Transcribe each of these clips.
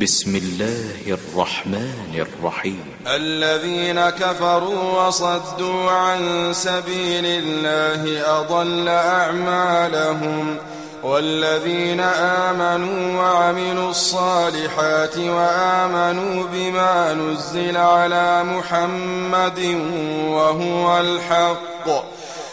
بسم الله الرحمن الرحيم الذين كفروا وصدوا عن سبيل الله أضل أعمالهم والذين آمنوا وعملوا الصالحات وآمنوا بما نزل على محمد وهو الحق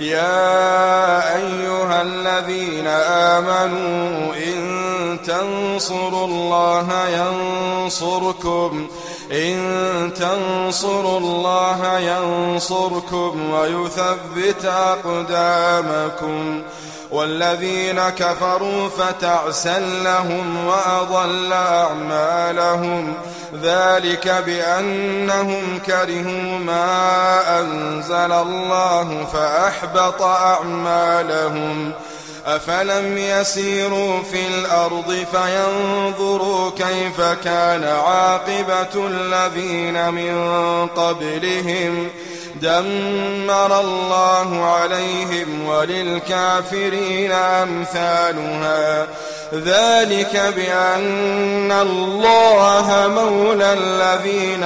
يا أيها الذين آمنوا إن تنصروا الله ينصركم إن تنصروا الله ينصركم ويثبت أقدامكم والذين كفروا فتعس لهم وأضل أعمالهم ذلك بأنهم كرهوا ما أنزل الله فأحبط أعمالهم أفلم يسيروا في الأرض فينظروا كيف كان عاقبة الذين من قبلهم ؟ دمر الله عليهم وللكافرين أمثالها ذلك بأن الله مولى الذين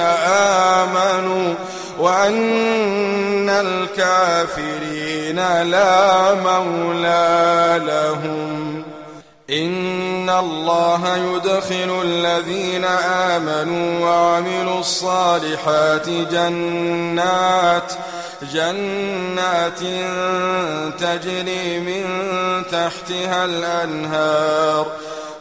آمنوا وأن الكافرين لا مولى لهم إن الله يدخل الذين آمنوا وعملوا الصالحات جنات جنات تجري من تحتها الأنهار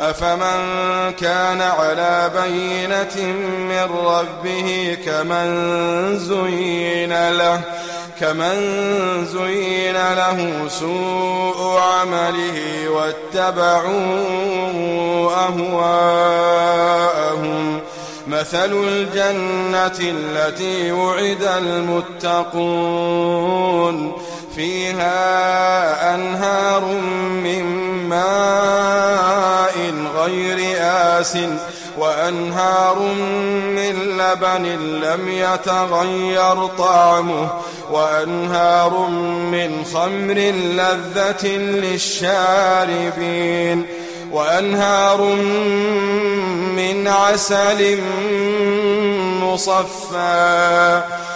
أفمن كان على بينة من ربه كمن زين له كمن زين له سوء عمله واتبعوا أهواءهم مثل الجنة التي وعد المتقون فيها أنهار من ماء غير آس وأنهار من لبن لم يتغير طعمه وأنهار من خمر لذة للشاربين وأنهار من عسل مصفى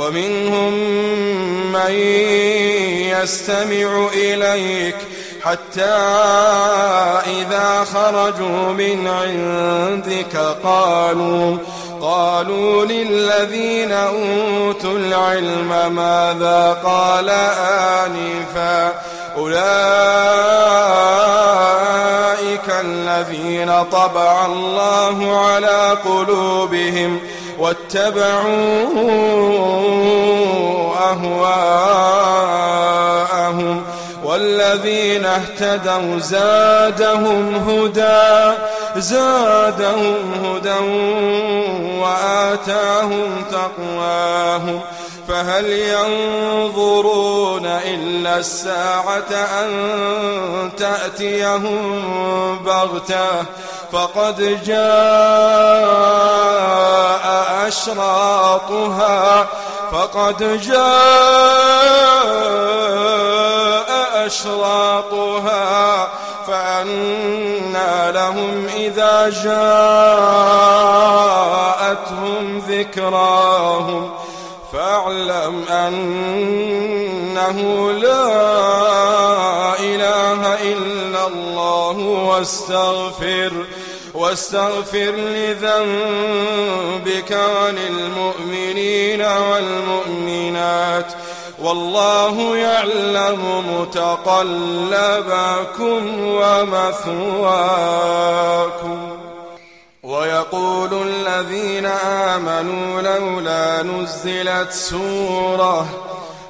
ومنهم من يستمع إليك حتى إذا خرجوا من عندك قالوا قالوا للذين أوتوا العلم ماذا قال آنفا أولئك الذين طبع الله على قلوبهم واتبعوا أهواءهم والذين اهتدوا زادهم هدى زادهم هدى وآتاهم تقواهم فهل ينظرون إلا الساعة أن تأتيهم بغتة فقد جاء أشراطها فقد جاء أشراطها فأنا لهم إذا جاءتهم ذكراهم فاعلم أنه لا إله إلا الله واستغفر واستغفر لذنبك عن المؤمنين والمؤمنات والله يعلم متقلبكم ومثواكم ويقول الذين آمنوا لولا نزلت سوره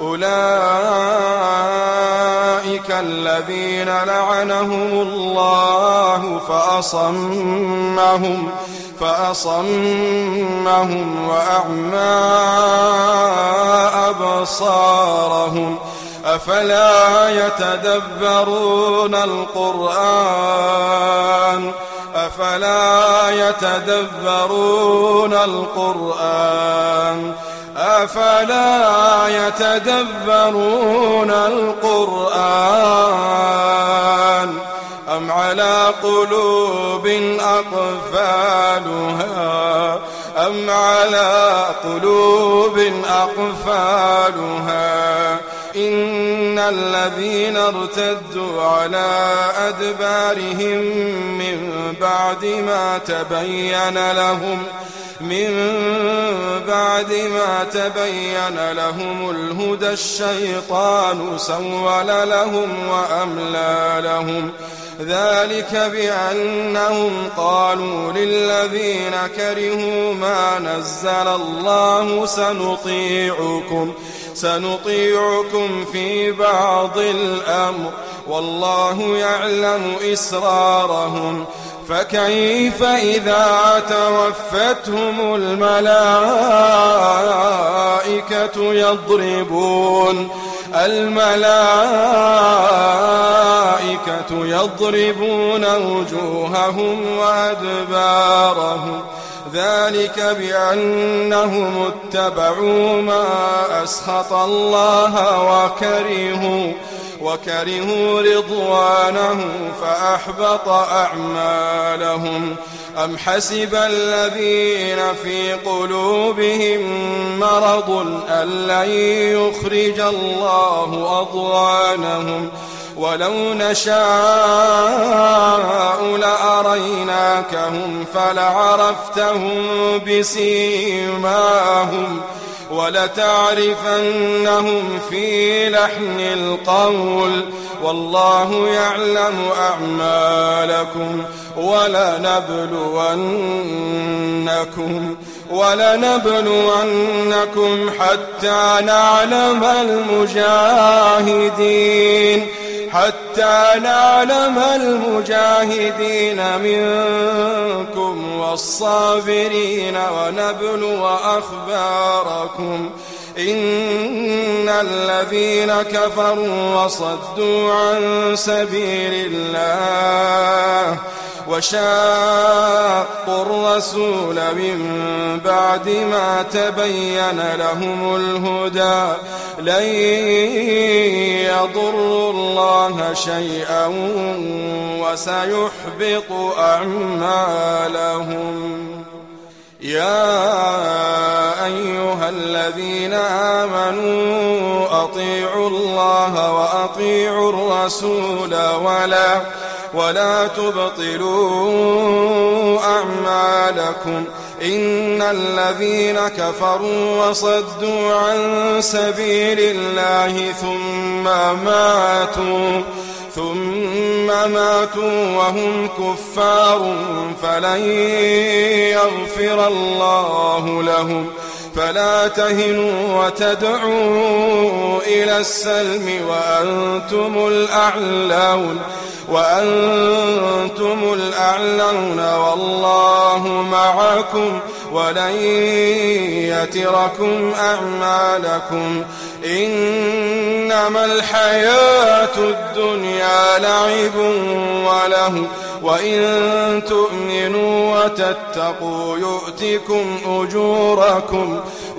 أولئك الذين لعنهم الله فأصمهم فأصمهم وأعمى أبصارهم أفلا يتدبرون القرآن أفلا يتدبرون القرآن أفلا يتدبرون القرآن أم على قلوب أقفالها أم على قلوب أقفالها إن الذين ارتدوا على أدبارهم من بعد ما تبين لهم من بعد ما تبين لهم الهدى الشيطان سول لهم وأملى لهم ذلك بأنهم قالوا للذين كرهوا ما نزل الله سنطيعكم سنطيعكم في بعض الأمر والله يعلم إسرارهم فكيف إذا توفتهم الملائكة يضربون الملائكة يضربون وجوههم وأدبارهم ذلك بأنهم اتبعوا ما أسخط الله وكرهوا وكرهوا رضوانه فأحبط أعمالهم أم حسب الذين في قلوبهم مرض أن لن يخرج الله أضوانهم ولو نشاء لأريناكهم فلعرفتهم بسيماهم ولتعرفنهم في لحن القول والله يعلم أعمالكم ولنبلونكم ولنبلونكم حتى نعلم المجاهدين حتى نعلم المجاهدين منكم والصابرين ونبلو أخباركم إن الذين كفروا وصدوا عن سبيل الله وشاقوا الرسول من بعد ما تبين لهم الهدى لن يضروا الله شيئا وسيحبط أعمالهم يا أيها الذين آمنوا أطيعوا الله وأطيعوا الرسول ولا تطيعوا ولا تبطلوا أعمالكم إن الذين كفروا وصدوا عن سبيل الله ثم ماتوا ثم ماتوا وهم كفار فلن يغفر الله لهم فلا تهنوا وتدعوا إلى السلم وأنتم الأعلون وأنتم الأعلون والله معكم ولن يتركم أعمالكم إنما الحياة الدنيا لعب وله وإن تؤمنوا وتتقوا يؤتكم أجوركم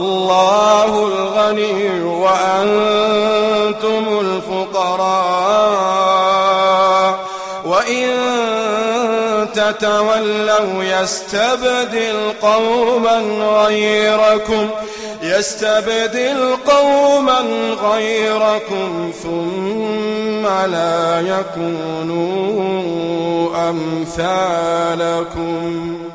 الله الغني وأنتم الفقراء وإن تتولوا يستبدل قوما غيركم يستبدل قوما غيركم ثم لا يكونوا أمثالكم